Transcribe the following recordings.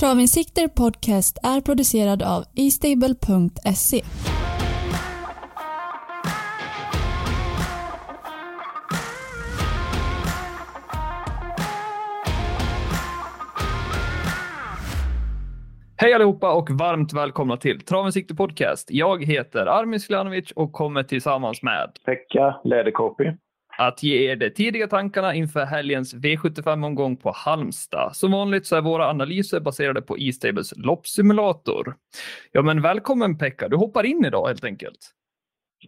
Travinsikter Podcast är producerad av eStable.se. Hej allihopa och varmt välkomna till Travens Sikte Podcast. Jag heter Armin Sljanovic och kommer tillsammans med Pekka Läderkopi. Att ge er de tidiga tankarna inför helgens V75-omgång på Halmstad. Som vanligt så är våra analyser baserade på E-Stables loppsimulator. Ja, men välkommen Pekka, du hoppar in idag helt enkelt.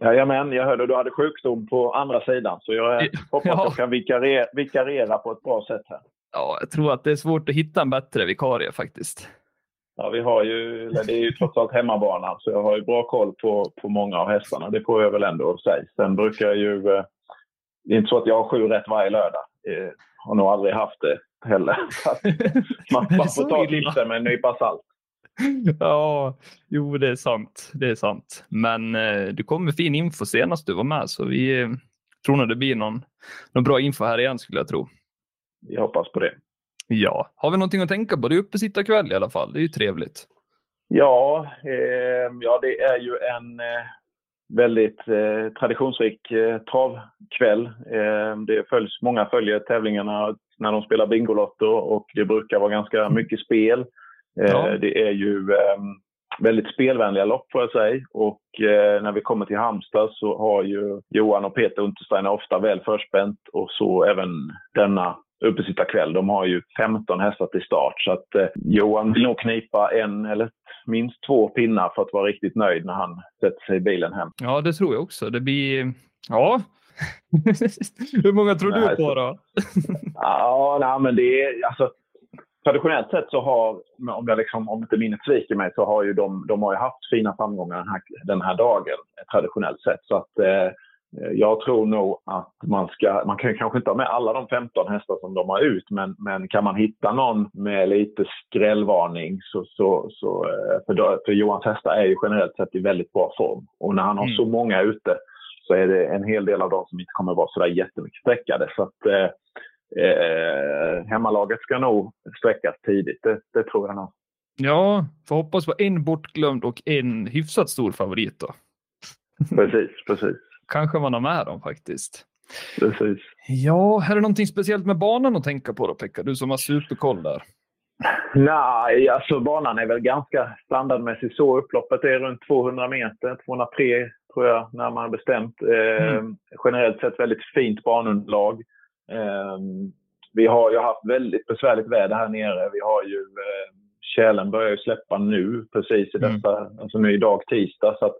Jajamän, jag hörde du hade sjukdom på andra sidan så jag hoppas Ja. jag kan vikariera, vikariera på ett bra sätt här. Ja, jag tror att det är svårt att hitta en bättre vikarie faktiskt. Ja, vi har ju, det är ju trots allt hemmabanan så jag har ju bra koll på, på många av hästarna. Det får jag väl ändå säga. Sen brukar jag ju... Det är inte så att jag har sju rätt varje lördag. Eh, har nog aldrig haft det heller. Man, man får ta tipsen med en nypa salt. Ja, jo, det är sant. Det är sant. Men eh, du kom med fin info senast du var med, så vi eh, tror nog det blir någon, någon bra info här igen skulle jag tro. Vi hoppas på det. Ja, har vi någonting att tänka på? Det är uppesittarkväll i alla fall. Det är ju trevligt. Ja, eh, ja det är ju en eh, väldigt eh, traditionsrik eh, travkväll. Eh, det följs, många följer tävlingarna när de spelar Bingolotto och det brukar vara ganska mycket spel. Eh, Ja. Det är ju eh, väldigt spelvänliga lopp får jag säga. Och eh, när vi kommer till Halmstad så har ju Johan och Peter Untersteiner ofta väl förspänt och så även denna uppesittarkväll. De har ju 15 hästar till start så att eh, Johan vill nog knipa en eller minst två pinnar för att vara riktigt nöjd när han sätter sig i bilen hem. Ja, det tror jag också. Det blir... Ja. Hur många tror Nej, du på då? Ja, nej, men det är alltså traditionellt sett så har, om, jag liksom, om inte minnet sviker mig, så har ju de, de har ju haft fina framgångar den här, den här dagen traditionellt sett. Så att eh, jag tror nog att man ska, man kan kanske inte ha med alla de 15 hästar som de har ut, men, men kan man hitta någon med lite skrällvarning så, så, så eh, för, då, för Johans hästar är ju generellt sett i väldigt bra form. Och när han har Mm. så många ute så är det en hel del av dem som inte kommer vara sådär jättemycket sträckade. Så att, eh, eh, hemmalaget ska nog sträckas tidigt, det, det tror jag nog. Ja, får hoppas på en bortglömd och en hyfsat stor favorit då. Precis, precis. Kanske man har med dem faktiskt. precis. Ja, är det någonting speciellt med banan att tänka på då Pekka? Du som har superkoll där. Nej, alltså banan är väl ganska standardmässig så. Upploppet är runt 200 meter, 203 tror jag, närmare bestämt. Eh, Mm. Generellt sett väldigt fint banunderlag. Eh, vi har ju haft väldigt besvärligt väder här nere. Vi har ju eh, Tjälen börjar ju släppa nu, precis i Mm. dessa, alltså nu idag tisdag. Så att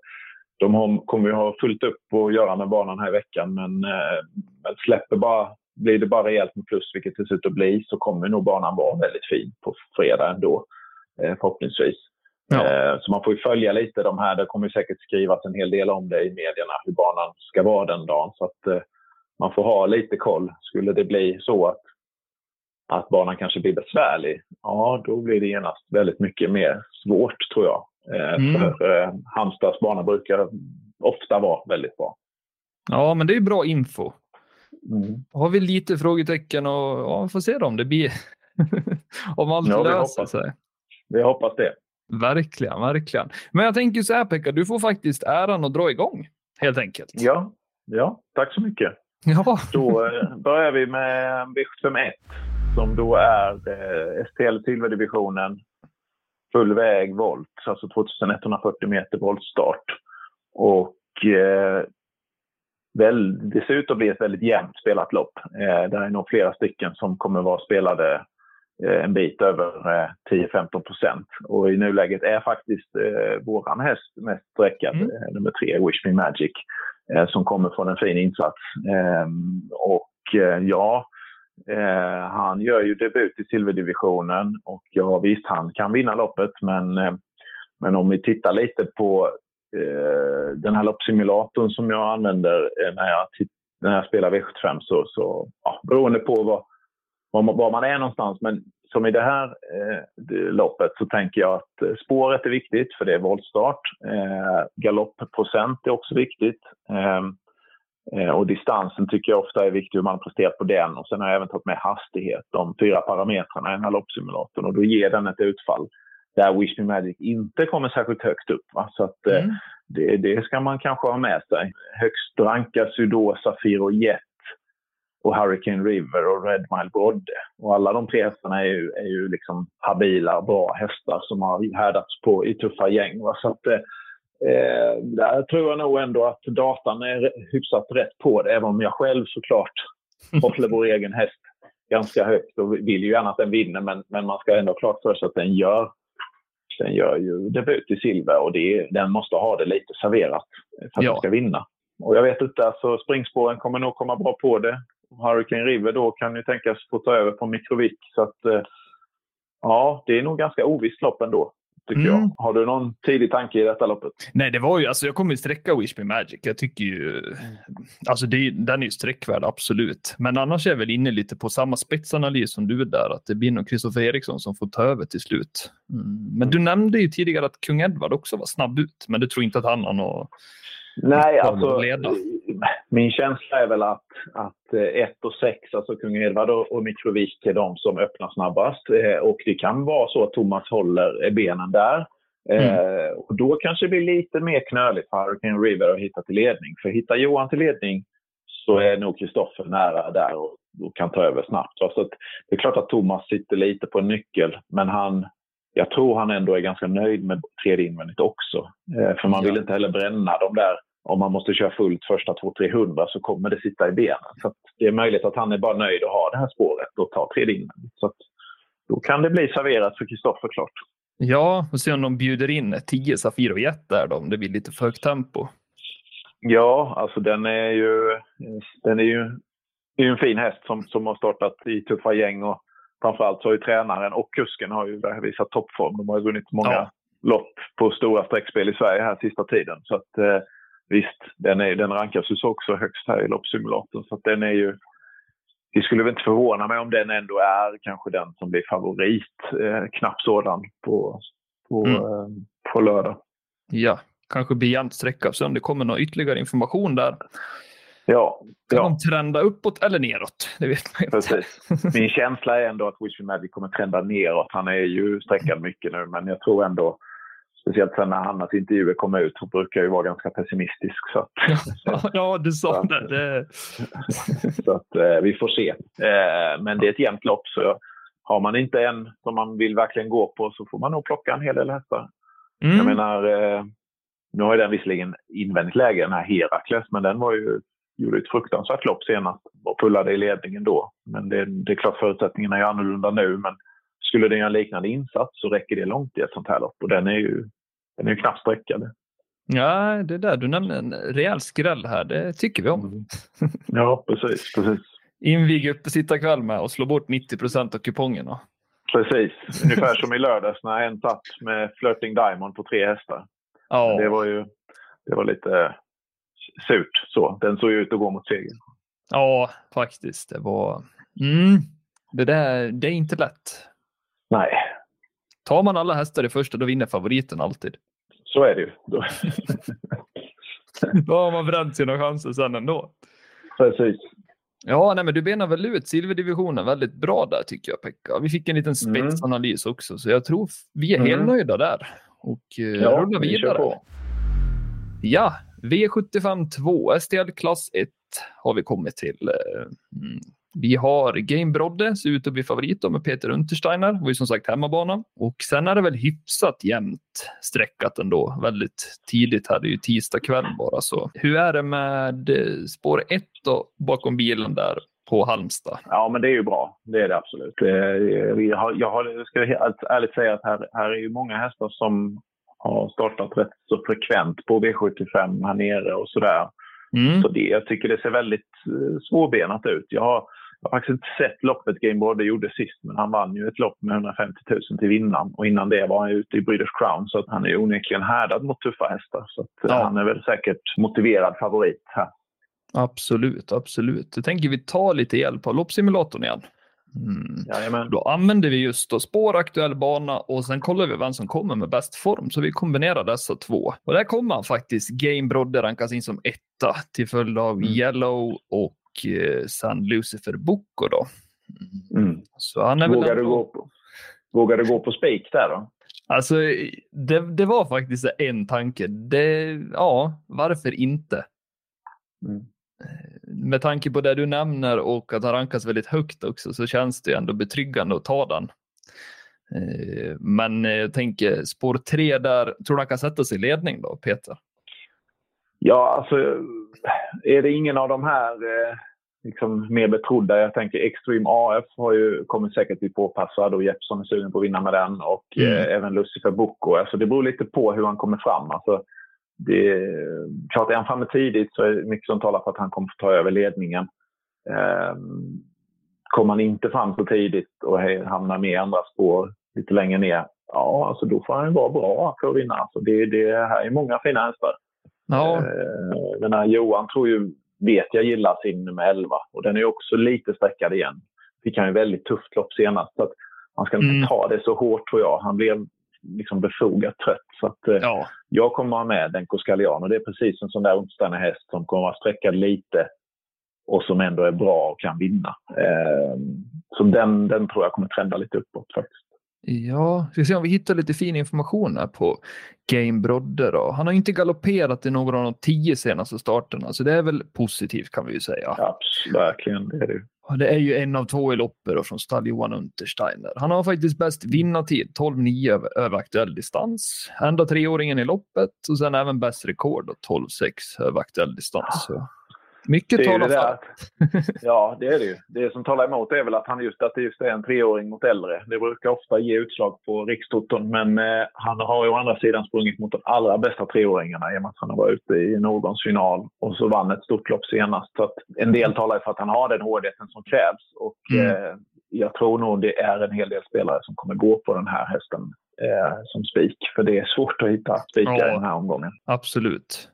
de har, kommer ju ha fullt upp att göra med banan här i veckan. Men, eh, men släpper bara, blir det bara rejält med plus, vilket det ser ut att bli, så kommer nog banan vara väldigt fin på fredag ändå. Eh, förhoppningsvis. Ja. Eh, så man får följa lite de här. Det kommer säkert skrivas en hel del om det i medierna, hur banan ska vara den dagen. Så att man får ha lite koll. Skulle det bli så att, att banan kanske blir besvärlig, ja då blir det genast väldigt mycket mer svårt tror jag. Eh, Mm. För eh, Halmstads bana brukar ofta vara väldigt bra. Ja, men det är bra info. Mm. Har vi lite frågetecken och ja, vi får se då om det blir om allt Ja, löser sig. Vi hoppas det. Verkligen, verkligen. Men jag tänker så här Pekka, du får faktiskt äran att dra igång helt enkelt. Ja, ja tack så mycket. Ja, Då eh, börjar vi med V75 som då är eh, STL Silverdivisionen full väg volt, alltså 2140 meter voltstart. Och eh, väl, det ser ut att bli ett väldigt jämnt spelat lopp. Eh, det är nog flera stycken som kommer vara spelade eh, en bit över eh, 10-15 procent. Och i nuläget är faktiskt eh, våran häst mest sträckad, Mm. eh, nummer tre, Wish Me Magic, eh, som kommer från en fin insats. Ehm, och eh, ja, eh, han gör ju debut i silverdivisionen och ja visst, han kan vinna loppet men, eh, men om vi tittar lite på eh, den här loppsimulatorn som jag använder eh, när jag, när jag spelar V75 så, så ja, beroende på vad, var, man- var man är någonstans. Men som i det här eh, loppet så tänker jag att eh, spåret är viktigt för det är voltstart. Eh, galoppprocent är också viktigt. Eh, och distansen tycker jag ofta är viktig, hur man presterar på den. Och sen har jag även tagit med hastighet, de fyra parametrarna i den här loppsimulatorn. Och då ger den ett utfall där Wish Me Magic inte kommer särskilt högt upp. Va? Så att, eh, mm. det, det, ska man kanske ha med sig. Högst rankas ju då Safiro Jet och Hurricane River och Red Mile Brodde. Och alla de tre hästarna är ju, är ju liksom habila, bra hästar som har härdats på i tuffa gäng. Va? Så att, eh, där tror jag nog ändå att datan är hyfsat rätt på det, även om jag själv såklart håller vår egen häst ganska högt och vill ju gärna att den vinner, men, men man ska ändå ha klart för sig att den gör den gör ju debut i silver och det, den måste ha det lite serverat för att ja. den ska vinna. Och jag vet inte, alltså springspåren kommer nog komma bra på det. Hurricane River då kan ju tänkas få ta över på Mikrovik. Så att, eh, ja, det är nog ganska ovisst lopp ändå tycker mm. jag. Har du någon tidig tanke i detta loppet? Nej, det var ju, alltså jag kommer sträcka Wish Me Magic. Jag tycker ju, alltså det, den är ju sträckvärd, absolut. Men annars är jag väl inne lite på samma spetsanalys som du är där, att det blir nog Kristoffer Eriksson som får ta över till slut. Mm. Men du nämnde ju tidigare att kung Edward också var snabb ut, men du tror inte att han har något Nej, alltså min känsla är väl att, att 1 eh, och 6, alltså kung Edvard och, Mitrovic är de som öppnar snabbast. Eh, och det kan vara så att Thomas håller benen där. Eh, mm. och då kanske det blir lite mer knöligt för Hurricane River att hitta till ledning. För hittar Johan till ledning så är nog Kristoffer nära där och, och, kan ta över snabbt. Så det är klart att Thomas sitter lite på en nyckel, men han, jag tror han ändå är ganska nöjd med tredje invändigt också. Eh, för man vill inte heller bränna de där om man måste köra fullt första 200-300 så kommer det sitta i benen. Så det är möjligt att han är bara nöjd att ha det här spåret och ta tredje invändigt. Så då kan det bli serverat för Kristoffer klart. Ja, och se om de bjuder in 10 Safir och Jet där då, om det blir lite för högt tempo. Ja, alltså den är ju, den är ju, är en fin häst som, som har startat i tuffa gäng och framförallt så har ju tränaren och kusken har ju visat toppform. De har ju vunnit många ja. lopp på stora streckspel i Sverige här sista tiden. Så att, eh, visst, den, är, den rankas ju också högst här i loppsimulatorn. Så att den är ju... Det skulle väl inte förvåna mig om den ändå är kanske den som blir favorit. Eh, knapp sådan på, på, mm. eh, på lördag. Ja, kanske jämnt sträcka. Så om det kommer någon ytterligare information där. Ja. Kan ja. de trenda uppåt eller neråt? Det vet man inte. Precis. Min känsla är ändå att Wishing Magic kommer trenda neråt. Han är ju sträckad mycket nu, men jag tror ändå Speciellt sen när Hannas intervjuer kom ut så brukar jag ju vara ganska pessimistisk. Så att, ja, du sa så det. det. så att eh, vi får se. Eh, men det är ett jämnt lopp så har man inte en som man vill verkligen gå på så får man nog plocka en hel del hästar. Mm. Jag menar, eh, nu har ju den visserligen invändigt läge, den här Herakles, men den var ju, gjorde ett fruktansvärt lopp senast och pullade i ledningen då. Men det, det är klart förutsättningarna är annorlunda nu, men skulle den göra en liknande insats så räcker det långt i ett sånt här lopp och den är ju, den är ju knappt sträckad. Ja, det där, du nämnde en rejäl skräll här, det tycker vi om. Mm. Ja, precis. precis. Invig uppesittarkväll med och slå bort 90 procent av kupongerna. Precis, ungefär som i lördags när en satt med Flirting Diamond på tre hästar. Ja. Det var ju det var lite surt så. Den såg ju ut att gå mot seger. Ja, faktiskt. Det var... Mm. Det där, det är inte lätt. Nej. Tar man alla hästar i första, då vinner favoriten alltid. Så är det ju. då har man bränt sina chanser sen ändå. Precis. Ja, nej, men du benar väl ut silverdivisionen väldigt bra där tycker jag Pekka. Vi fick en liten mm. spetsanalys mm. också, så jag tror vi är mm. helt nöjda där och eh, ja, rullar vidare. Ja, V75 2, STL klass 1 har vi kommit till. Eh, mm. Vi har Game Brodde, ser ut att bli favorit med Peter Untersteiner. Det var ju som sagt hemmabana. Och sen är det väl hyfsat jämnt sträckat ändå. Väldigt tidigt här, det är ju tisdag kväll bara. Så hur är det med eh, spår 1 bakom bilen där på Halmstad? Ja, men det är ju bra. Det är det absolut. Eh, jag, har, jag, har, jag ska helt ärligt säga att här, här är ju många hästar som har startat rätt så frekvent på V75 här nere och sådär. Mm. Så det, jag tycker det ser väldigt eh, svårbenat ut. Jag har jag har faktiskt inte sett loppet Game Brodde gjorde sist, men han vann ju ett lopp med 150 000 till vinnaren. Och innan det var han ute i Breeders Crown, så att han är onekligen härdad mot tuffa hästar. Så eh, ja. han är väl säkert motiverad favorit här. Absolut, absolut. Jag tänker vi tar lite hjälp av loppsimulatorn igen. Mm. Då använder vi just då spår, aktuell bana och sen kollar vi vem som kommer med bäst form. Så vi kombinerar dessa två. Och där kommer han faktiskt. Game Brodde rankas in som etta till följd av mm. Yellow och eh, sen Lucifer Boko då. Mm. Så han är Vågar, ändå... du gå på, vågar du gå på spik där då? Alltså, det, det var faktiskt en tanke. Det, ja, varför inte? Mm. Eh, med tanke på det du nämner och att han rankas väldigt högt också så känns det ändå betryggande att ta den. Eh, men jag tänker spår tre där, tror du han kan sätta sig i ledning då, Peter? Ja, alltså är det ingen av de här eh, liksom, mer betrodda, jag tänker Extreme AF har ju, kommer säkert bli påpassad och Jeppsson är sugen på att vinna med den och mm. eh, även Lucifer Bocco. Alltså, det beror lite på hur han kommer fram. Alltså, det klart, är han framme tidigt så är det mycket som talar för att han kommer få ta över ledningen. Eh, kommer han inte fram så tidigt och hamnar med i andra spår lite längre ner, ja, alltså då får han vara bra för att vinna. Alltså det, det här är många fina hästar. Ja. Eh, den här Johan tror ju, vet jag gillar sin nummer 11 och den är också lite sträckad igen. Fick han ju väldigt tufft lopp senast. Så att man ska inte mm. ta det så hårt tror jag. Han blev liksom befogat trött. Så att, eh, ja. Jag kommer ha med den Coscalian och det är precis en sån där onsdagen häst som kommer vara sträckad lite och som ändå är bra och kan vinna. Eh, så den, den tror jag kommer trenda lite uppåt faktiskt. Ja, vi ska se om vi hittar lite fin information här på Game Brodde. Då. Han har inte galopperat i någon av de tio senaste starterna, så det är väl positivt kan vi ju säga. Ja, verkligen, det är det. Det är ju en av två i loppet från stall Johan Untersteiner. Han har faktiskt bäst vinnartid, 12-9 över, över, aktuell distans. Enda treåringen i loppet och sen även bäst rekord, 12-6 över aktuell distans. Så mycket det talar för. ja, det är det ju. Det som talar emot är väl att han just, att det just är en treåring mot äldre. Det brukar ofta ge utslag på rikstoton, men eh, han har ju å andra sidan sprungit mot de allra bästa treåringarna i och med att han har varit ute i Nordens final och så vann ett stort lopp senast. Så en del talar för att han har den hårdheten som krävs och mm. eh, jag tror nog det är en hel del spelare som kommer gå på den här hästen eh, som spik. För det är svårt att hitta spikar ja, i den här omgången. Absolut.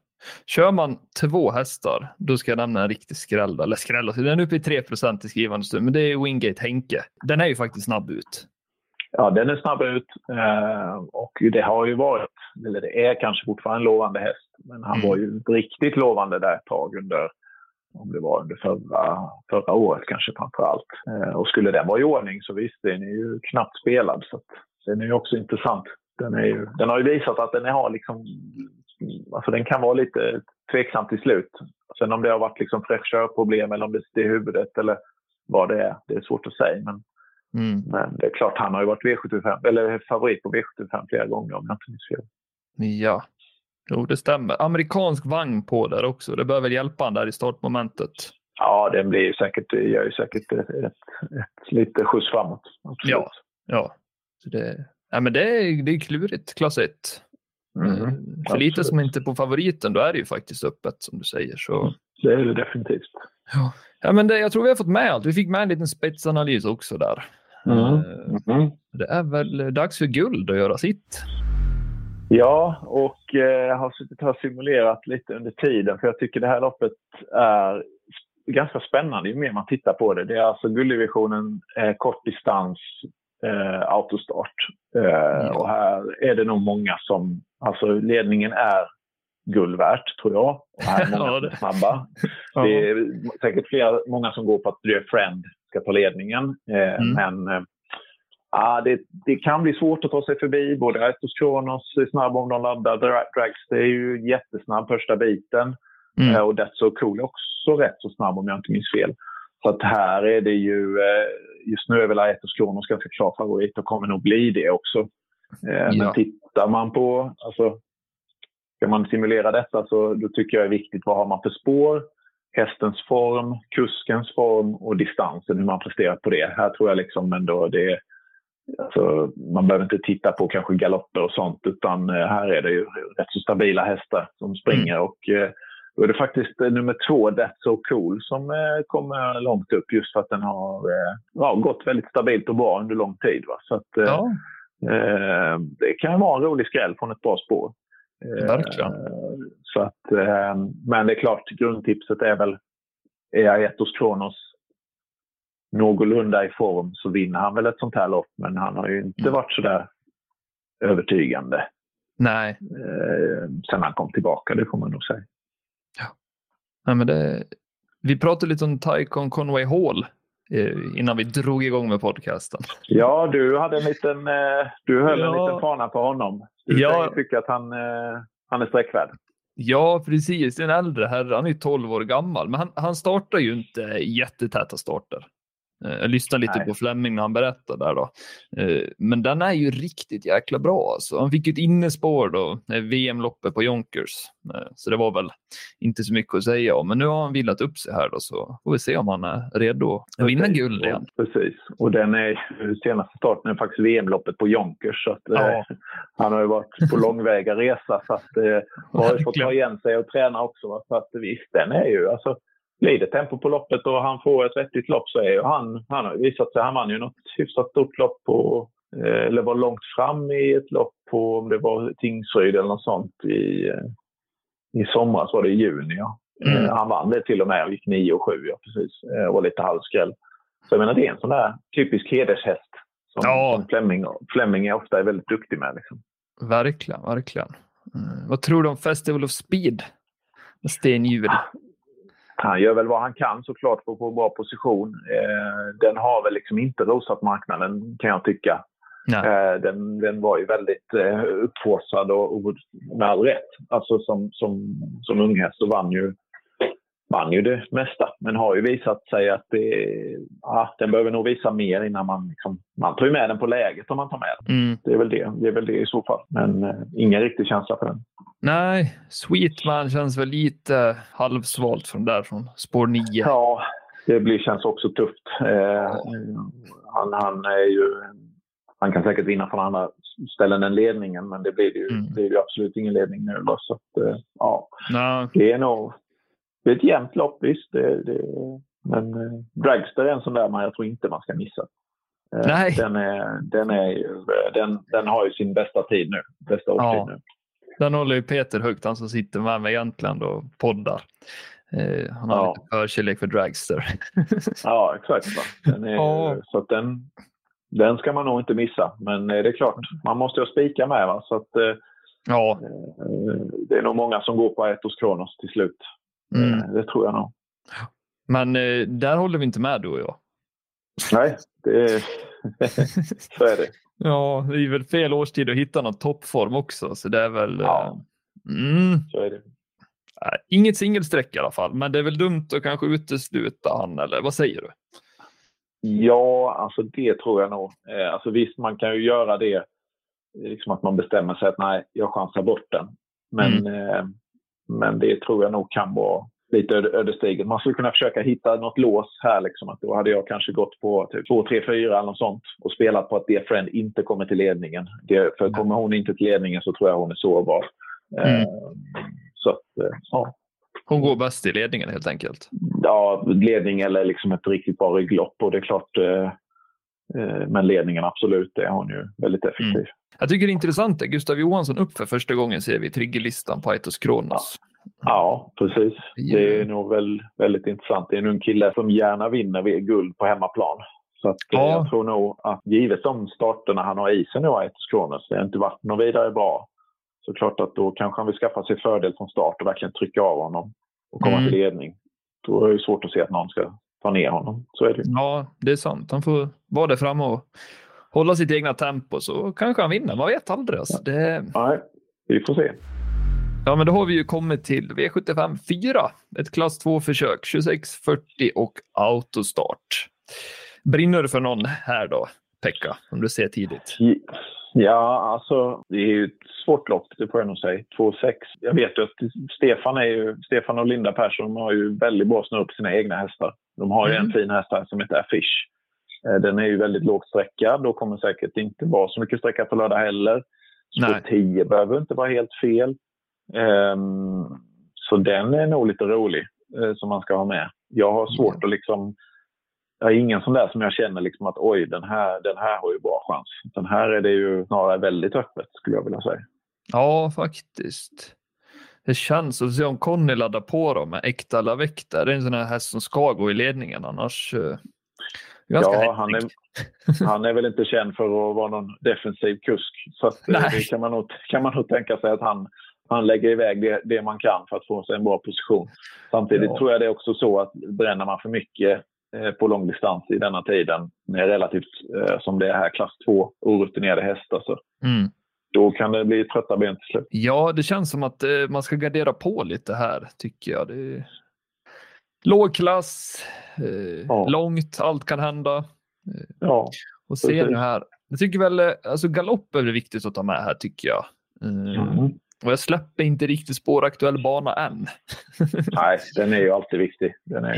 Kör man två hästar, då ska jag nämna en riktig skräll. Eller skräll, den är uppe i 3% i skrivande stund, men det är Wingate Henke. Den är ju faktiskt snabb ut. Ja, den är snabb ut eh, och det har ju varit, eller det är kanske fortfarande en lovande häst, men han mm. var ju riktigt lovande där ett tag under, om det var under förra, förra året kanske framför allt. Eh, och skulle den vara i ordning så visst, den är ju knappt spelad så den är ju också intressant. Den, ju, den har ju visat att den har liksom alltså den kan vara lite tveksam till slut. Sen om det har varit liksom fräschörproblem eller om det är huvudet eller vad det är, det är svårt att säga. Men, mm. men det är klart, han har ju varit V75, eller favorit på V75 flera gånger om jag inte minns fel. Ja, jo det stämmer. Amerikansk vagn på där också. Det bör väl hjälpa han där i startmomentet. Ja, den blir säkert, gör ju säkert ett, ett, ett lite skjuts framåt. Absolut. Ja, ja. Så det, ja men det, är, det är klurigt, klass 1. Mm. Förlitar sig man inte på favoriten, då är det ju faktiskt öppet som du säger. Så... Mm. Det är det definitivt. Ja, ja men det, jag tror vi har fått med allt. Vi fick med en liten spetsanalys också där. Mm. Mm. Det är väl dags för guld att göra sitt. Ja, och eh, jag har suttit här och simulerat lite under tiden för jag tycker det här loppet är ganska spännande ju mer man tittar på det. Det är alltså gulddivisionen, eh, kortdistans, eh, autostart. Eh, och här är det nog många som, alltså ledningen är guld värt tror jag. Och här är många som är snabba. Det är säkert flera, många som går på att Dear Friend ska ta ledningen. Eh, mm. Men eh, det, det, kan bli svårt att ta sig förbi. Både Aetos Kronos är snabb om de laddar. Dragster är ju jättesnabb första biten. Mm. Eh, och That's So Cool är också rätt så snabb om jag inte minns fel. Så att här är det ju, eh, just nu är väl Aetos Kronos ganska klar favorit och kommer nog bli det också. Eh, ja. Men tittar man på, alltså, ska man simulera detta så då tycker jag det är viktigt vad har man för spår, hästens form, kuskens form och distansen, hur man presterar på det. Här tror jag liksom ändå det Alltså, man behöver inte titta på kanske galopper och sånt utan eh, här är det ju rätt så stabila hästar som springer mm. och då är det faktiskt eh, nummer två, That's So Cool, som eh, kommer långt upp just för att den har eh, ja, gått väldigt stabilt och bra under lång tid. Va? Så att, ja. eh, det kan vara en rolig skräll från ett bra spår. Verkligen. så att, men det är klart, grundtipset är väl Aetos Kronos någorlunda i form så vinner han väl ett sånt här lopp. Men han har ju inte Mm. varit så där övertygande Nej, eh, sen han kom tillbaka, det får man nog säga. Nej, men det, vi pratade lite om Tycon Conway Hall eh, innan vi drog igång med podcasten. Ja, du hade en liten, eh, du höll en Ja. liten fana på honom. Du Ja. tycker att han, eh, han är sträckvärd. Ja, precis. Det är en äldre herre. Han är 12 år gammal, men han, han startar ju inte jättetäta starter. Eh, Jag lyssnade lite Nej. på Fleming när han berättade där då. Eh, Men den är ju riktigt jäkla bra. Alltså. Han fick ju ett innespår då, eh, VM-loppet på Jonkers. Så det var väl inte så mycket att säga om. Men nu har han vilat upp sig här då, så får vi se om han är redo att vinna guld igen. Precis. Och den är, senaste starten är faktiskt VM-loppet på Jonkers. Så att, Ja. han har ju varit på långväga resa så att har ju fått ta igen sig och träna också. Så att visst, den är ju alltså blir det tempo på loppet och han får ett vettigt lopp så är ju han, han har visat sig, han vann ju något hyfsat stort lopp på, eh, eller var långt fram i ett lopp på, om det var Tingsryd eller något sånt i, eh, i somras var det i juni. Ja. Mm. Eh, Han vann det till och med och gick 9 och 7, ja precis. Och var lite halvskräll. Så jag menar det är en sån där typisk hedershäst som, Ja. som Fleming, Fleming är ofta är väldigt duktig med. Liksom. Verkligen, verkligen. Mm. Vad tror du om Festival of Speed? Med Sten Juhl. Han gör väl vad han kan såklart för att få bra position. Eh, den har väl liksom inte rosat marknaden kan jag tycka. Nej. Eh, den, den var ju väldigt eh, uppforsad och, och med all rätt. Alltså som, som, som unghäst och vann ju, vann ju det mesta. Men har ju visat sig att det, ja, den behöver nog visa mer innan man... Liksom, man tar ju med den på läget om man tar med den. Mm. Det är väl det, det, är väl det i så fall. Men eh, ingen riktig känsla för den. Nej, Sweetman känns väl lite halvsvalt från där, från spår 9. Ja, det blir, känns också tufft. Eh, han, han är ju... Han kan säkert vinna från andra ställen än ledningen, men det blir ju, Mm. det är ju absolut ingen ledning nu. Då, så att, eh, ja, Nej. det är nog... Det är ett jämnt lopp, visst. Det, det, men eh, Dragster är en sån där man jag tror inte man ska missa. Eh, Nej. Den, är, den, är ju, eh, den, den har ju sin bästa tid nu. Bästa årstid Ja. nu. Den håller ju Peter högt, han som sitter med mig egentligen och poddar. Eh, han har Ja. lite förkärlek för Dragster. Ja, exakt. Är, Ja. Så den, den ska man nog inte missa. Men det är klart, man måste ju spika med. Va? Så att, eh, ja. det är nog många som går på Aetos Kronos till slut. Mm. Eh, Det tror jag nog. Men eh, där håller vi inte med du och jag. Nej, det är, så är det. Ja, det är väl fel årstid att hitta någon toppform också, så det är väl... Ja. Eh, mm, Så är det. inget singelsträck i alla fall, men det är väl dumt att kanske utesluta han, eller vad säger du? Ja, alltså det tror jag nog. Alltså visst, man kan ju göra det. Liksom att man bestämmer sig att nej, jag chansar bort den. Men, eh, men det tror jag nog kan vara lite öde- ödesdigert. Man skulle kunna försöka hitta något lås här. Liksom, att då hade jag kanske gått på typ 2, 3, 4 eller något sånt och spelat på att Dear Friend inte kommer till ledningen. Det, för kommer hon inte till ledningen så tror jag hon är sårbar. Eh, Mm. Så att, eh, ja. Hon går bäst i ledningen helt enkelt. ja, ledning eller liksom ett riktigt bra rygglopp. Och det är klart, eh, eh, men ledningen absolut, det är hon ju väldigt effektiv. Jag tycker det är intressant att Gustav Johansson upp för första gången ser vi triggerlistan på Aitos Kronos. Ja, precis. Det är nog väl, väldigt intressant. Det är en ung kille som gärna vinner vid- guld på hemmaplan. Så att, eh, Ja. jag tror nog att givet de starterna han har i sig nu, Aetos Kronos, det har inte varit något vidare bra. Så klart att då kanske han vill skaffa sig fördel från start och verkligen trycka av honom och komma Mm. till ledning. Då är det svårt att se att någon ska ta ner honom. Så är det. Ja, det är sant. Han får vara där framme och hålla sitt egna tempo så kanske han vinner. Man vet aldrig. Alltså. Det... Nej, vi får se. Ja, men då har vi ju kommit till V75 4. Ett klass 2-försök, 26-40 och autostart. Brinner det för någon här då, Pekka, som du ser tidigt? Ja, alltså det är ju ett svårt lopp, det får jag nog säga. 2,6. Jag vet ju att Stefan, är ju, Stefan och Linda Persson har ju väldigt bra snurr på sina egna hästar. De har ju Mm. en fin häst här som heter Affish. Eh, Den är ju väldigt lågt sträckad och kommer säkert inte vara så mycket sträcka på lördag heller. Så Nej. 10 behöver inte vara helt fel. Ehm, så den är nog lite rolig eh, som man ska ha med. Jag har svårt att liksom... Jag är ingen sån där som jag känner liksom att oj, den här, den här har ju bra chans. Den här är det ju snarare väldigt öppet skulle jag vilja säga. Ja, faktiskt. Det känns att se om Conny laddar på dem med äkta Lavec där. Det är en sån här häst som ska gå i ledningen annars. eh, Ganska ja, han är, han är väl inte känd för att vara någon defensiv kusk. Så eh, det kan man, nog, kan man nog tänka sig att han, han lägger iväg det, det man kan för att få sig en bra position. Samtidigt ja. tror jag det är också så att bränner man för mycket eh, på långdistans i denna tiden med relativt, eh, som det är här, klass 2 orutinerade hästar så mm. då kan det bli trötta ben till slut. Ja, det känns som att man ska gardera på lite här tycker jag. Det. Låg klass, eh, ja. långt, allt kan hända. Ja, och se nu här. Jag tycker väl, alltså galopp är viktigt att ta med här tycker jag. Mm. Och jag släpper inte riktigt spåraktuell bana än. Nej, den är ju alltid viktig.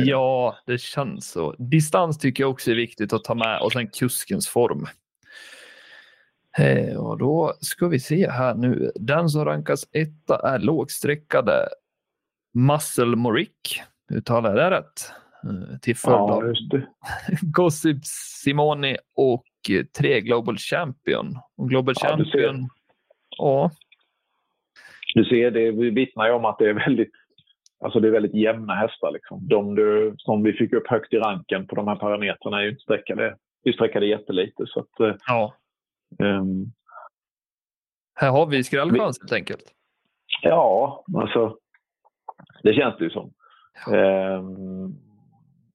ja, det känns så. Distans tycker jag också är viktigt att ta med och sen kuskens form. Eh, och då ska vi se här nu. Den som rankas etta är lågsträckade Muscle Morick. Uttalar jag det rätt? Eh, till följd ja, av Gossip Simoni och tre Global Champion. Och Global ja, Champion, ja, du ser, det vittnar ju om att det är väldigt, alltså det är väldigt jämna hästar. Liksom. De du, som vi fick upp högt i ranken på de här parametrarna är ju sträckade, sträckade jättelite. Så att, eh, ja. Um, här har vi skrällchans helt enkelt. Ja, alltså det känns det ju som. Ja. Um,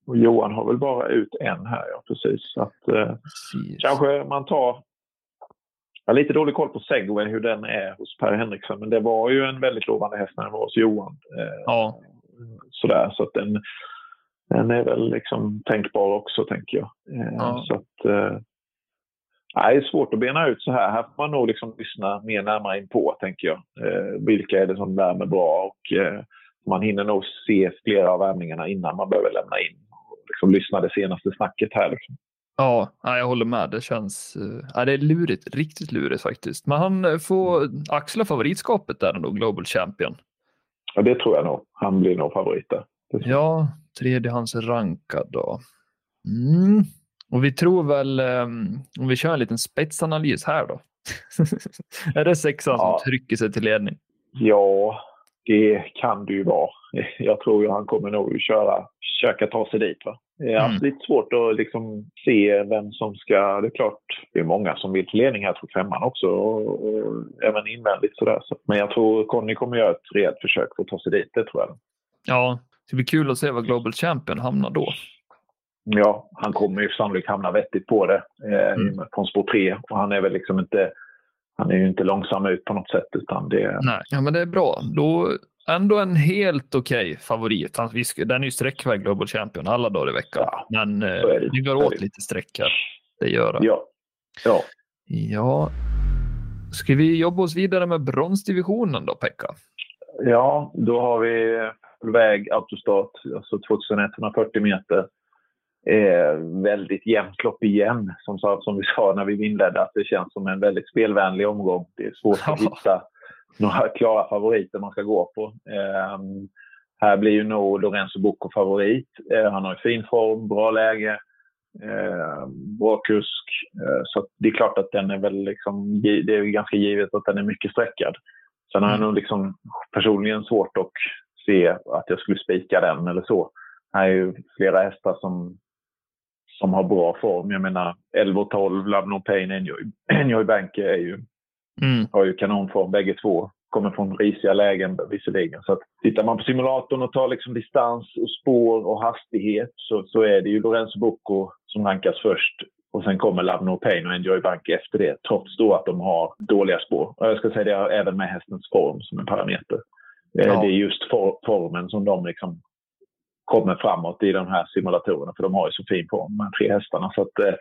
och Johan har väl bara ut en här, ja precis. Så att, uh, kanske man tar jag har lite dålig koll på Segway, hur den är hos Per Henriksson. Men det var ju en väldigt lovande häst när den var hos Johan. Eh, ja. Sådär, så att den, den är väl liksom tänkbar också, tänker jag. Eh, ja. Så att, eh, Nej, det är svårt att bena ut så här. Här får man nog liksom lyssna mer närmare in på, tänker jag. vilka är det som värmer bra? Och, man hinner nog se flera av övningarna innan man behöver lämna in. Och liksom lyssna det senaste snacket här. Liksom. Ja, jag håller med. Det känns eh, ja, det är lurigt, riktigt lurigt faktiskt. Men han eh, får axla favoritskapet där ändå, Global Champion. Ja, det tror jag nog. Han blir nog favorit där. Ja, tredje hans rankad då. Mm. Och vi tror väl, um, om vi kör en liten spetsanalys här då. är det sexan ja. som trycker sig till ledning? Ja, det kan det ju vara. Jag tror ju han kommer nog köra, försöka ta sig dit. Va? Det är mm. lite svårt att liksom se vem som ska... Det är klart, det är många som vill till ledning här, tror femman också, och, och även invändigt sådär. Så, men jag tror Conny kommer göra ett rejält försök för att ta sig dit, det tror jag. Ja, det blir kul att se var Global Champion hamnar då. Ja, han kommer ju sannolikt hamna vettigt på det eh, mm. från spår tre och han är väl liksom inte han är ju inte långsam ut på något sätt. Utan det... Nej, ja, men det är bra. Då ändå en helt okej okay favorit. Den är ju sträckväg Global Champion alla dagar i veckan. Ja, men eh, det. det går åt lite streck här. Det gör det. Ja. ja. Ja. Ska vi jobba oss vidare med bronsdivisionen då, Pekka? Ja, då har vi väg autostart, alltså 2140 meter. Eh, väldigt jämnt lopp igen, som, som vi sa när vi inledde, att det känns som en väldigt spelvänlig omgång. Det är svårt att hitta några klara favoriter man ska gå på. Eh, här blir ju nog Lorenzo Bocco favorit. Eh, han har fin form, bra läge, eh, bra kusk. Eh, så det är klart att den är väl liksom, det är ganska givet att den är mycket sträckad. Sen har jag mm. nog liksom personligen svårt att se att jag skulle spika den eller så. Här är ju flera hästar som, som har bra form. Jag menar 11 och 12, Love No Pain, Enjoy, Enjoy Bank är ju Mm. Har ju kanonform bägge två. Kommer från risiga lägen visserligen. Så att, tittar man på simulatorn och tar liksom distans, och spår och hastighet så, så är det ju Lorenzo Bocco som rankas först. Och sen kommer Love No Pain och Enjoy Bank efter det. Trots då att de har dåliga spår. Och jag ska säga det även med hästens form som en parameter. Eh, ja. Det är just for, formen som de liksom kommer framåt i de här simulatorerna. För de har ju så fin form, de här tre hästarna. Så att, eh,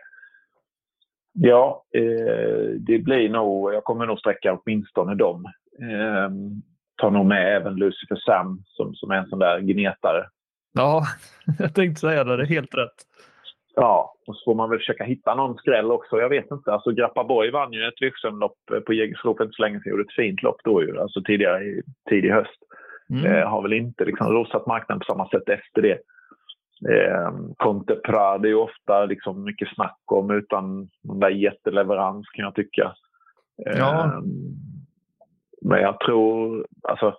Ja, eh, det blir nog, jag kommer nog sträcka åtminstone dem. Eh, tar nog med även Lucifer Sam som, som är en sån där gnetare. Ja, jag tänkte säga det, det är helt rätt. Ja, och så får man väl försöka hitta någon skräll också. Jag vet inte. Alltså Grappaborg vann ju ett Virksomlopp på Jägersro för inte så länge sedan. Gjorde ett fint lopp då ju, alltså tidigare i tidig höst. Mm. Eh, har väl inte liksom rosat marknaden på samma sätt efter det. Eh, Conte Prade är ofta liksom mycket snack om utan någon där jätteleverans kan jag tycka. Eh, ja. Men jag tror, alltså,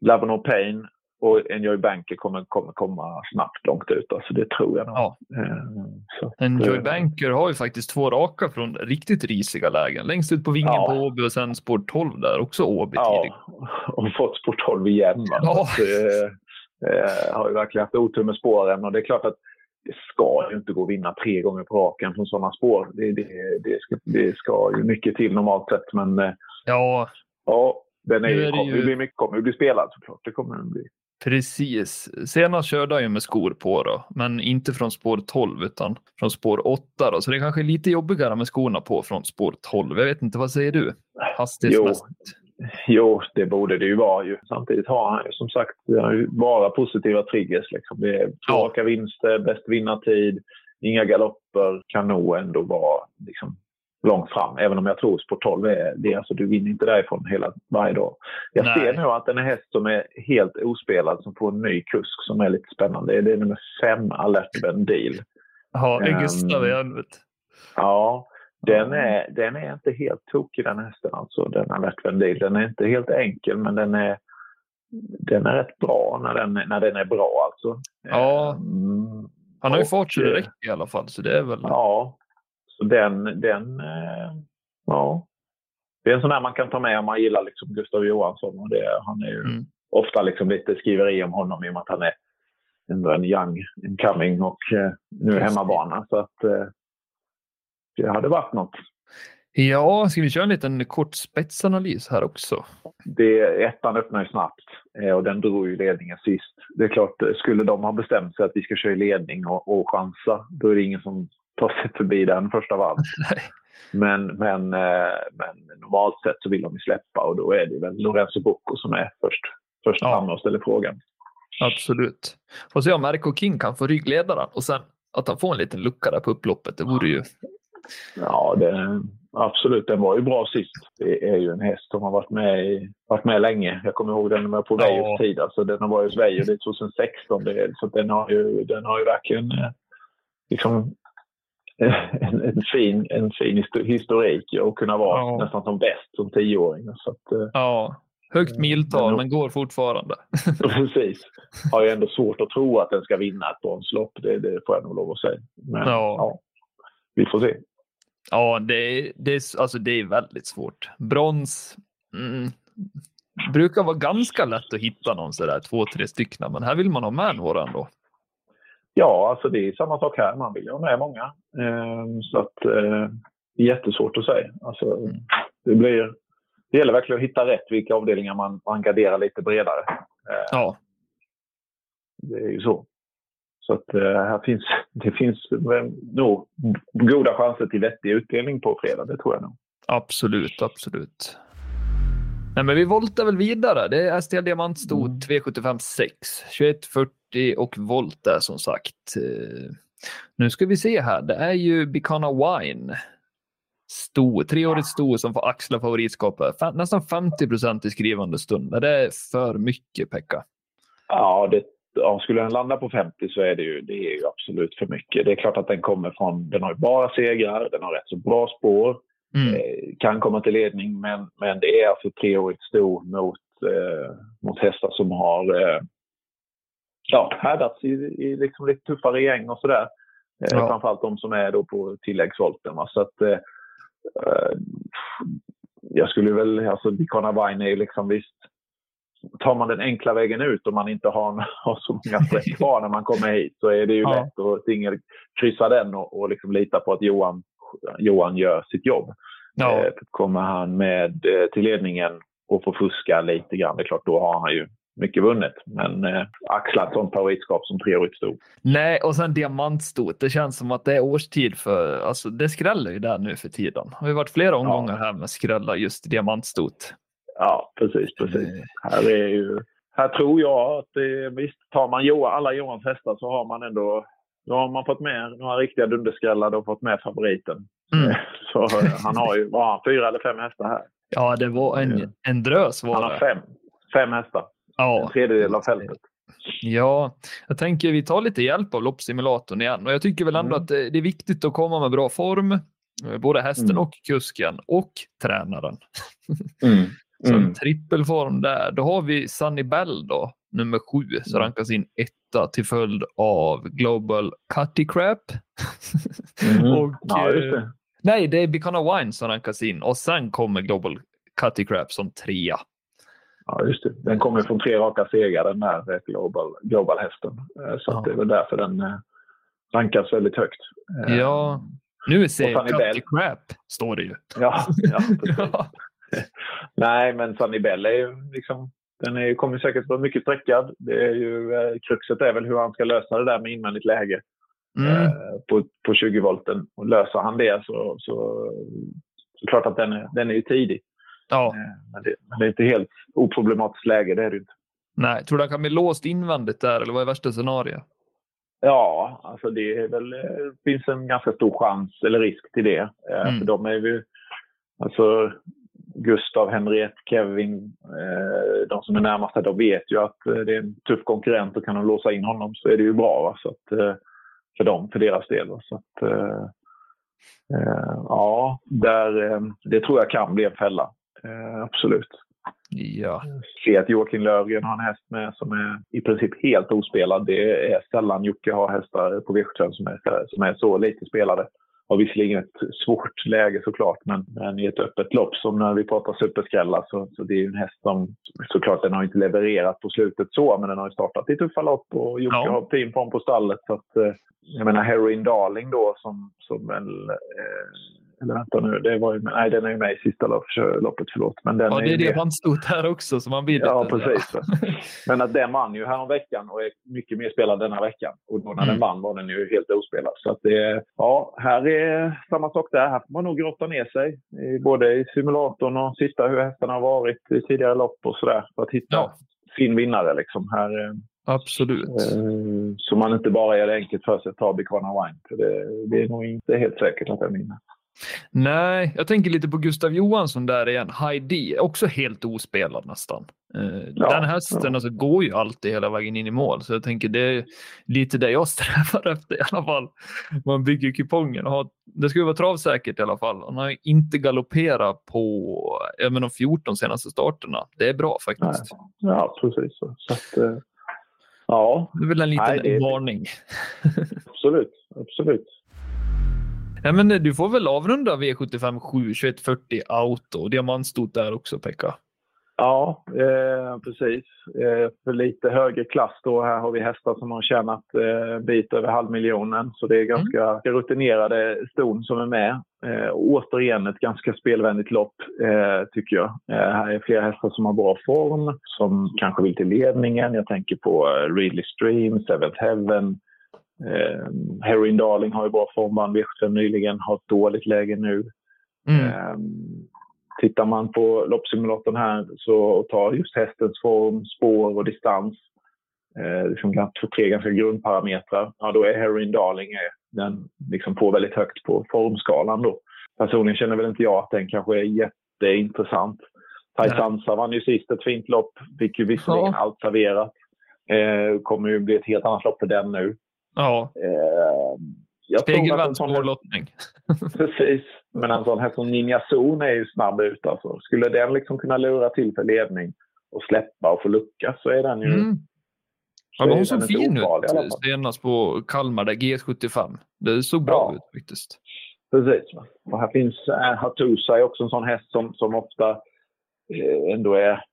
Love No Pain och Enjoy Banker kommer, kommer komma snabbt långt ut. Alltså det tror jag nog. Ja. Eh, Enjoy eh, Banker har ju faktiskt två raka från riktigt risiga lägen. Längst ut på vingen Ja. på Åby och sen spår 12 där, också Åby tidigt. Ja, och fått spår 12 igen. Ja. Så, eh, eh, har ju verkligen haft otur med spåren och det är klart att det ska ju inte gå att vinna tre gånger på raken från sådana spår. Det, det, det, ska, det ska ju mycket till normalt sett men Ja, ja, den är, Nu är ju, kommer ju- ju bli mycket, kommer ju bli spelad såklart. Det kommer den bli. Precis. Senast körde jag ju med skor på då, men inte från spår 12 utan från spår 8 då. Så det är kanske är lite jobbigare med skorna på från spår 12. Jag vet inte, vad säger du? Hastighetsmässigt? Jo, det borde det ju vara. Ju. Samtidigt har han ju som sagt bara positiva triggers. Liksom. Det är två Ja. raka vinster, bäst vinnartid, inga galopper. Kan nog ändå vara liksom, långt fram. Även om jag tror sport 12 är det. Alltså, du vinner inte därifrån hela, varje dag. Jag Nej. ser nu att den är häst som är helt ospelad som får en ny kusk som är lite spännande. Det är nummer fem, Alert Vendil. Ja, det är Ehm, Gustav i helvete. Ja, den är, den är inte helt tokig den hästen alltså, den Alert Vendil. Den är inte helt enkel men den är, den är rätt bra när den, när den är bra alltså. Ja. Mm, Han har ju fart så det eh, räcker i alla fall, så det är väl... ja, så den, den, eh, ja. Det är en sån där man kan ta med om man gillar liksom Gustav Johansson. Och det, han är ju Mm. ofta liksom lite skriveri om honom i och med att han är ändå en young incoming och eh, nu hemmabana. Så att eh, det hade varit något. Ja, ska vi köra en liten kort spetsanalys här också? det, ettan öppnar ju snabbt och den drog ju ledningen sist. Det är klart, skulle de ha bestämt sig att vi ska köra i ledning och, och chansa, då är det ingen som tar sig förbi den första. Nej. Men, men, eh, men normalt sett så vill de ju släppa och då är det väl Lorenzo Bocco som är först, först Ja. framme och ställer frågan. Absolut. Får se om Merko King kan få ryggledaren och sen att han får en liten lucka där på upploppet. Det vore ju... Ja, det, absolut. Den var ju bra sist. Det är ju en häst som har varit med, i, varit med länge. Jag kommer ihåg den var på Ja. Veijos tid. Alltså, den har varit hos det är 2016. Det, så den, har ju, den har ju verkligen eh, liksom, en, en, fin, en fin histo- historik och kunna vara Ja. nästan som bäst som tioåring. Så att, eh, Ja, högt miltal Men- men går fortfarande. precis. Har ju ändå svårt att tro att den ska vinna ett bronslopp. Det, det får jag nog lov att säga. Men Ja. ja, vi får se. Ja, det är, det är, alltså det är väldigt svårt. Brons mm, brukar vara ganska lätt att hitta någon sådär två, tre stycken, men här vill man ha med några ändå. Ja, alltså det är samma sak här. Man vill ju ha med många. Ehm, så att eh, det är jättesvårt att säga. Alltså, det, blir, det gäller verkligen att hitta rätt vilka avdelningar man, man garderar lite bredare. Eh, Ja, Det är ju så. Så att eh, här finns, det finns nog goda chanser till vettig utdelning på fredag. Det tror jag nog. absolut, absolut. Nej, men vi voltar väl vidare. Det är STL Diamantstod Mm. 275 6, 2140 och volt där som sagt. Eh, Nu ska vi se här. Det är ju Bicana Wine. Sto, treårigt sto som får axla favoritskapet. Nästan 50 procent i skrivande stund. Det är för mycket, Pekka. Ja, det, ja, skulle den landa på 50 så är det, ju, det är ju absolut för mycket. Det är klart att den kommer från... Den har ju bara segrar, den har rätt så bra spår. Mm. eh, kan komma till ledning. Men, men det är alltså treårigt sto mot, eh, mot hästar som har eh, ja, härdats i, i liksom lite tuffare gäng och sådär. Eh, Ja. Framförallt de som är då på tilläggsvolten. Va? Så att, eh, eh, jag skulle väl, alltså Bicana Vine är liksom visst, tar man den enkla vägen ut och man inte har, har så många streck kvar när man kommer hit så är det ju Ja. lätt att singelkryssa den och, och liksom lita på att Johan, Johan gör sitt jobb. Ja, Eh, kommer han med eh, till ledningen och får fuska lite grann, det är klart då har han ju mycket vunnet. Men eh, axla ett sånt favoritskap som treårigt sto. Nej, och sen diamantstot. Det känns som att det är årstid för, alltså det skräller ju där nu för tiden. Det har ju varit flera omgångar här med skrälla just diamantstot. Ja, precis, precis. Eh, Här, är ju, här tror jag att det, visst, tar man Johan, alla Johans hästar så har man ändå då har man fått med några riktiga dunderskrällar och fått med favoriten. Mm. Eh, Så eh, han har ju, vad har han, fyra eller fem hästar här? Ja, det var en, en drös Han var har det. fem, fem hästar. En Ja, tredjedel av fältet. ja, jag tänker vi tar lite hjälp av loppsimulatorn igen och jag tycker väl ändå Mm. att det det är viktigt att komma med bra form. eh, Både hästen Mm. och kusken och tränaren. Mm. Så Mm. en trippelform där. Då har vi Sunny Bell då nummer sju, så Mm. rankas in etta till följd av Global Cutty Crap. Mm. Och, ja, eh, det. Nej, det är Bicana Wine som rankas in och sen kommer Global Cutty Crap som trea. Ja, just det. Den kommer från tre raka segrar den där eh, Global, Global-hästen. Eh, Så Ja. att det är väl därför den rankas väldigt högt. Ja, nu ser jag. Cutty Crap, står det ju. Ja, ja. Ja. Nej, men Sunny Bell är ju liksom... Den är, kommer säkert vara mycket sträckad. Det är ju, eh, kruxet är väl hur han ska lösa det där med invändigt läge Mm. eh, på, på 20 volten. Och löser han det så, så, så klart att den är, den är ju tidig. ja. Eh, Men det, men det är inte helt oproblematiskt läge, det är det inte. Nej, tror du han kan bli låst invändigt där eller vad är värsta scenario? Ja, alltså det är väl, finns en ganska stor chans eller risk till det. Mm. För de är ju, alltså Gustav, Henriette, Kevin, eh, de som är närmast här, de vet ju att eh, det är en tuff konkurrent och kan de låsa in honom så är det ju bra va? Så att, eh, för dem, för deras del. Va? Så att, ja, där, det tror jag kan bli en fälla. Absolut. Ja, Se att Joakim Lövgren har en häst med som är i princip helt ospelad. Det är sällan Jocke har hästar på V75 som är, som är så lite spelade. Har visserligen ett svårt läge såklart, men, men i ett öppet lopp som när vi pratar superskrällar så, så det är ju en häst som såklart den har inte levererat på slutet så, men den har ju startat i tuffa lopp och Jocke Ja. har fin form på stallet. Så att, eh, jag menar Heroin Darling då som, som väl, eh, eller vänta nu, det var ju, nej den är ju med i sista lopp, loppet, förlåt. Men den ja är det är det med. han stod här också så man vill Ja, precis. Men att den vann ju veckan och är mycket mer spelad denna veckan. Och då när den Mm. vann var den ju helt ospelad. Så att det, ja, här är samma sak där. Här får man nog grotta ner sig. Både i simulatorn och sitta hur hästarna har varit i tidigare lopp och sådär. För att hitta Ja. sin vinnare liksom. Här, eh, Absolut. eh, så man inte bara gör det enkelt för sig att ta Bicana Wine. För det, det är nog inte helt säkert att den vinner. Nej, jag tänker lite på Gustav Johansson där igen. Heidi, också helt ospelad nästan. Eh, Ja, den hästen ja. alltså, går ju alltid hela vägen in i mål, så jag tänker det är lite det jag strävar efter i alla fall. Man bygger kupongen och har, det ska ju vara travsäkert i alla fall. Han har ju inte galopperat på de 14 senaste starterna. Det är bra faktiskt. Ja, precis. Så, att, eh, ja, Det är väl en liten Nej, varning. absolut. absolut. Ja, men du får väl avrunda V75 7 2140 auto. Diamantstot där också Pekka. Ja, eh, precis. Eh, för lite högre klass då. Här har vi hästar som har tjänat eh, en bit över halvmiljonen. Så det är ganska rutinerade ston som är med. Eh, återigen ett ganska spelvänligt lopp, eh, tycker jag. Eh, här är flera hästar som har bra form, som kanske vill till ledningen. Jag tänker på eh, Ridley Stream, Seventh Heaven. Eh, Heroin Darling har ju bra form, vann V75 nyligen, har ett dåligt läge nu. Mm. Ehm, Tittar man på loppsimulatorn här så tar just hästens form, spår och distans, eh, liksom tre ganska grundparametrar, ja, då är Heroin Darling är den liksom på väldigt högt på formskalan. Då. Personligen känner väl inte jag att den kanske är jätteintressant. Taisansa vann ju sist ett fint lopp, fick ju visserligen Ja. allt serverat. Eh, kommer ju bli ett helt annat lopp för den nu. Ja, Eh, jag här- spårlottning. Precis. Men en sån här som Ninja Zon är ju snabb ut. Alltså. Skulle den liksom kunna lura till för ledning och släppa och få lucka så är den ju... Mm. Ja, men hon såg fin ut senast på Kalmar, där GS75. Det såg bra Ja. ut faktiskt. Precis. Och här finns eh, Hattusa är också en sån häst som, som ofta eh, ändå är...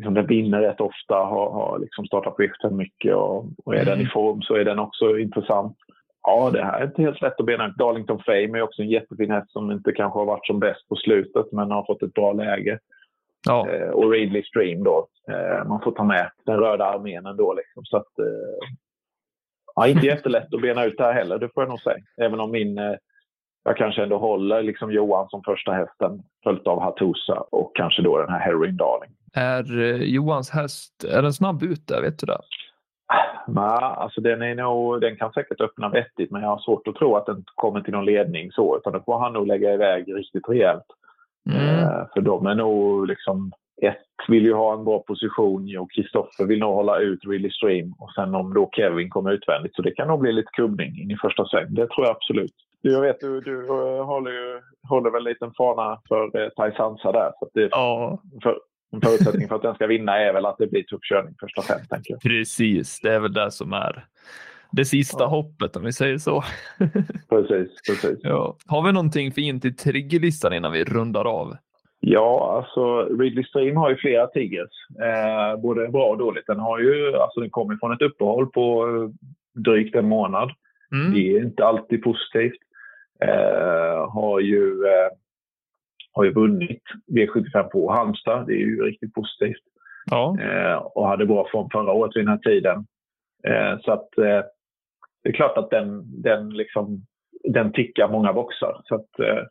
Liksom den vinner rätt ofta, har, har liksom startat skiften mycket och, och är den Mm. i form så är den också intressant. Ja, det här är inte helt lätt att bena ut. Darlington Fame är också en jättefin häst som inte kanske har varit som bäst på slutet men har fått ett bra läge. Ja, Eh, och Ridley Stream då. Eh, man får ta med den röda armén ändå. Liksom. Så att, eh, ja, inte jättelätt att bena ut det här heller, det får jag nog säga. Även om min, eh, jag kanske ändå håller liksom Johan som första hästen, följt av Hattusa och kanske då den här Heroin Darling. Är eh, Johans häst, är den snabb ut där? Vet du det? Nej, alltså den, är nog, den kan säkert öppna vettigt men jag har svårt att tro att den kommer till någon ledning så. Utan då får han nog lägga iväg riktigt rejält. Mm. Eh, för de är nog liksom... Ett vill ju ha en bra position och Kristoffer vill nog hålla ut Really Stream. Och sen om då Kevin kommer utvändigt. Så det kan nog bli lite kubbning in i första sväng. Det tror jag absolut. Du, jag vet, du, du eh, håller, ju, håller väl en liten fana för eh, Taisansa där. Så att det, Ja, för, en förutsättning för att den ska vinna är väl att det blir tuff körning första fem. Tänker jag. Precis, det är väl det som är det sista ja. hoppet om vi säger så. precis, precis. Ja. Har vi någonting fint i triggerlistan innan vi rundar av? Ja, alltså Ridley Stream har ju flera Tigers. Eh, både bra och dåligt. Den har ju, alltså den kommer från ett uppehåll på drygt en månad. Mm. Det är inte alltid positivt. Eh, har ju eh, har ju vunnit V75 på Halmstad. Det är ju riktigt positivt. Ja. Eh, och hade bra form förra året vid den här tiden. Eh, så att eh, det är klart att den, den, liksom, den tickar många boxar. Så att, eh,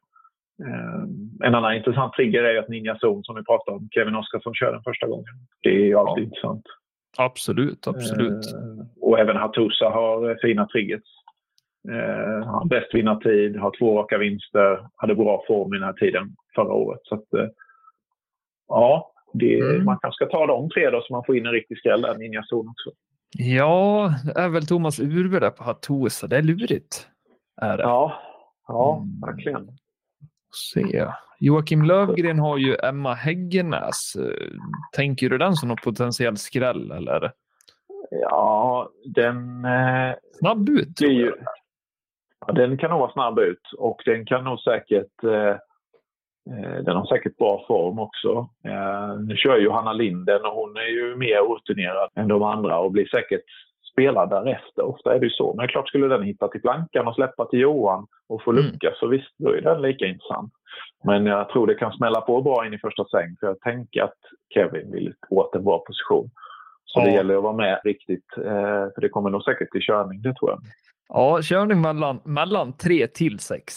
eh, en annan intressant trigger är att Ninja Zone som vi pratade om, Kevin Oskarsson kör den första gången. Det är ju alltid ja. intressant. Absolut, absolut. Eh, och även Hatusa har fina triggers. Eh, har bäst vinnartid, har två raka vinster, hade bra form i den här tiden förra året. Så att, eh, ja, det, mm. man kanske ska ta de tre då så man får in en riktig skräll där, Ninja Zone också. Ja, det är väl Thomas Urberg där på Hatosa. Det är lurigt. Är det. Ja, ja mm. verkligen. Se. Joakim Lövgren har ju Emma Häggenäs. Tänker du den som någon potentiell skräll eller? Ja, den... Eh, snabb ut. Ju, ja, den kan nog vara snabb ut och den kan nog säkert eh, Eh, den har säkert bra form också. Eh, nu kör ju Hanna Linden och hon är ju mer rutinerad än de andra och blir säkert spelad därefter. Ofta är det ju så. Men klart skulle den hitta till plankan och släppa till Johan och få mm. lucka mm. så visst, då är den lika intressant. Men jag tror det kan smälla på bra in i första sväng för jag tänker att Kevin vill åt en bra position. Så ja. det gäller att vara med riktigt, eh, för det kommer nog säkert till körning, det tror jag. Ja, körning mellan, mellan 3 till 6.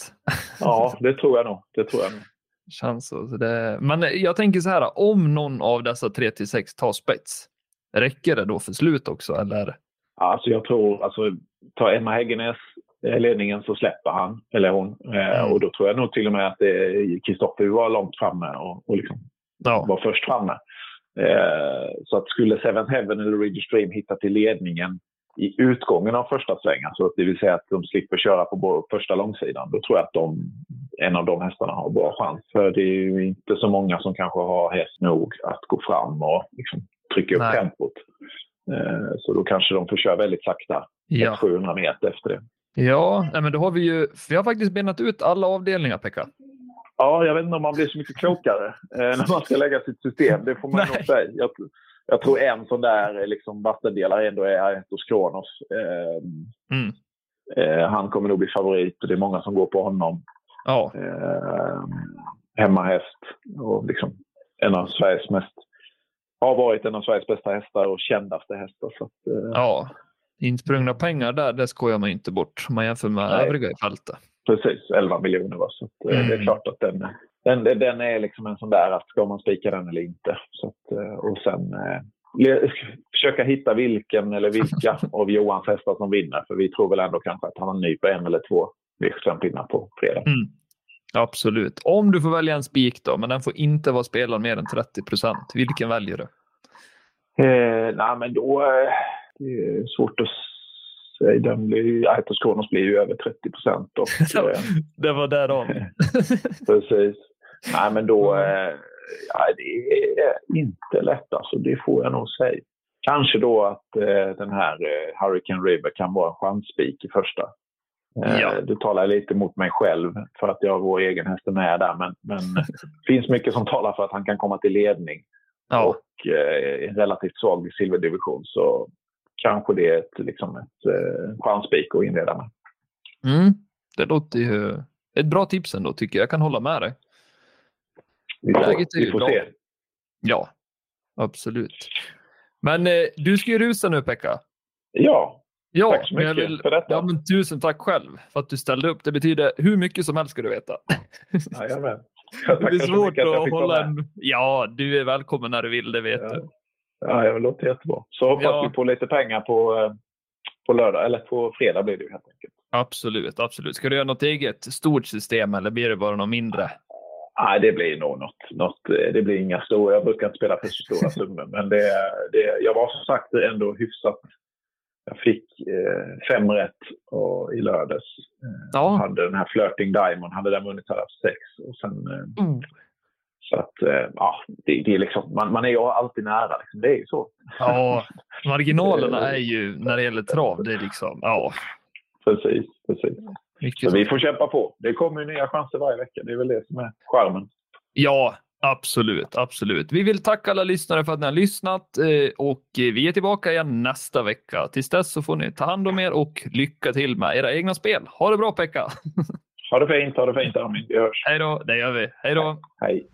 ja, det tror jag nog. Det tror jag nog. Känns så. Det, men jag tänker så här, om någon av dessa 3 till 6 tar spets, räcker det då för slut också eller? Alltså jag tror, alltså tar Emma Häggenäs ledningen så släpper han, eller hon. Eh, mm. och då tror jag nog till och med att Kristoffer var långt framme och, och liksom ja. var först framme. Eh, så att skulle Seven Heaven eller Ridge Stream hitta till ledningen i utgången av första svängen, alltså det vill säga att de slipper köra på första långsidan, då tror jag att de, en av de hästarna har bra chans. För det är ju inte så många som kanske har häst nog att gå fram och liksom trycka upp Nej. tempot. Eh, så då kanske de får köra väldigt sakta, ja. 700 meter efter det. Ja, men då har vi ju, vi har faktiskt benat ut alla avdelningar, Pekka. Ja, jag vet inte om man blir så mycket klokare eh, när man ska lägga sitt system. Det får man nog säga. Jag, jag tror en sån där liksom, vattendelare ändå är Aetos Kronos. Eh, mm. eh, han kommer nog bli favorit och det är många som går på honom. Ja. Eh, hemmahäst och liksom en av Sveriges mest har varit en av Sveriges bästa hästar och kändaste hästar. Så att, eh. Ja, insprungna pengar där, det skojar man inte bort om man jämför med Nej. övriga i fältet. Precis, 11 miljoner. Va? Så att, mm. det är mm. klart att den, den, den är liksom en sån där att ska man spika den eller inte. Så att, eh, och sen eh, försöka hitta vilken eller vilka av Johans hästar som vinner. För vi tror väl ändå kanske att han har ny på en eller två V75-pinnar på fredag. Mm. Absolut. Om du får välja en spik då, men den får inte vara spelad mer än 30 procent. Vilken väljer du? Eh, nej, men då... Eh, det är svårt att säga. Den blir, Aitos Kronos blir ju över 30 procent. Eh, det var där de. Precis. Nej, men då... Eh, ja, det är inte lätt alltså, det får jag nog säga. Kanske då att eh, den här eh, Hurricane River kan vara en chansspik i första. Eh, ja. Du talar lite mot mig själv för att jag vår egen häst med där. Men, men det finns mycket som talar för att han kan komma till ledning. Ja. Och eh, en relativt svag silverdivision så kanske det är ett, liksom ett eh, chansspik att inleda med. Mm. Det låter ju ett bra tips ändå tycker jag. Jag kan hålla med dig. Vi får, vi får se. Ja, absolut. Men eh, du ska ju rusa nu Pekka. Ja, Ja, tack så mycket vill, för detta. Ja, men tusen tack själv för att du ställde upp. Det betyder hur mycket som helst ska du veta. Jajamän. Det är svårt att, att hålla en... Ja, du är välkommen när du vill, det vet ja. du. Ja, det låter jättebra. Så hoppas ja. vi på lite pengar på, eh, på lördag, eller på fredag blir det helt enkelt. Absolut, absolut. Ska du göra något eget stort system eller blir det bara något mindre? Nej, det blir nog något, något. Eh, det blir inga stora. Jag brukar inte spela för stora summor. Men det, det, jag var som sagt ändå hyfsat jag fick eh, fem rätt och, i lördags. Eh, ja. Hade den här Flirting Diamond, hade den vunnit haft sex. Och sen, eh, mm. Så att, eh, ja, det, det är liksom, man, man är ju alltid nära. Liksom. Det är ju så. Ja, marginalerna är ju när det gäller trav, det är liksom, ja. Precis, precis. Mycket så vi får kämpa på. Det kommer nya chanser varje vecka. Det är väl det som är charmen. Ja, absolut, absolut. Vi vill tacka alla lyssnare för att ni har lyssnat eh, och vi är tillbaka igen nästa vecka. Tills dess så får ni ta hand om er och lycka till med era egna spel. Ha det bra Pekka! Ha det fint, ha det fint Armin. Vi hörs. Hej då, det gör vi. Hej då! Hej.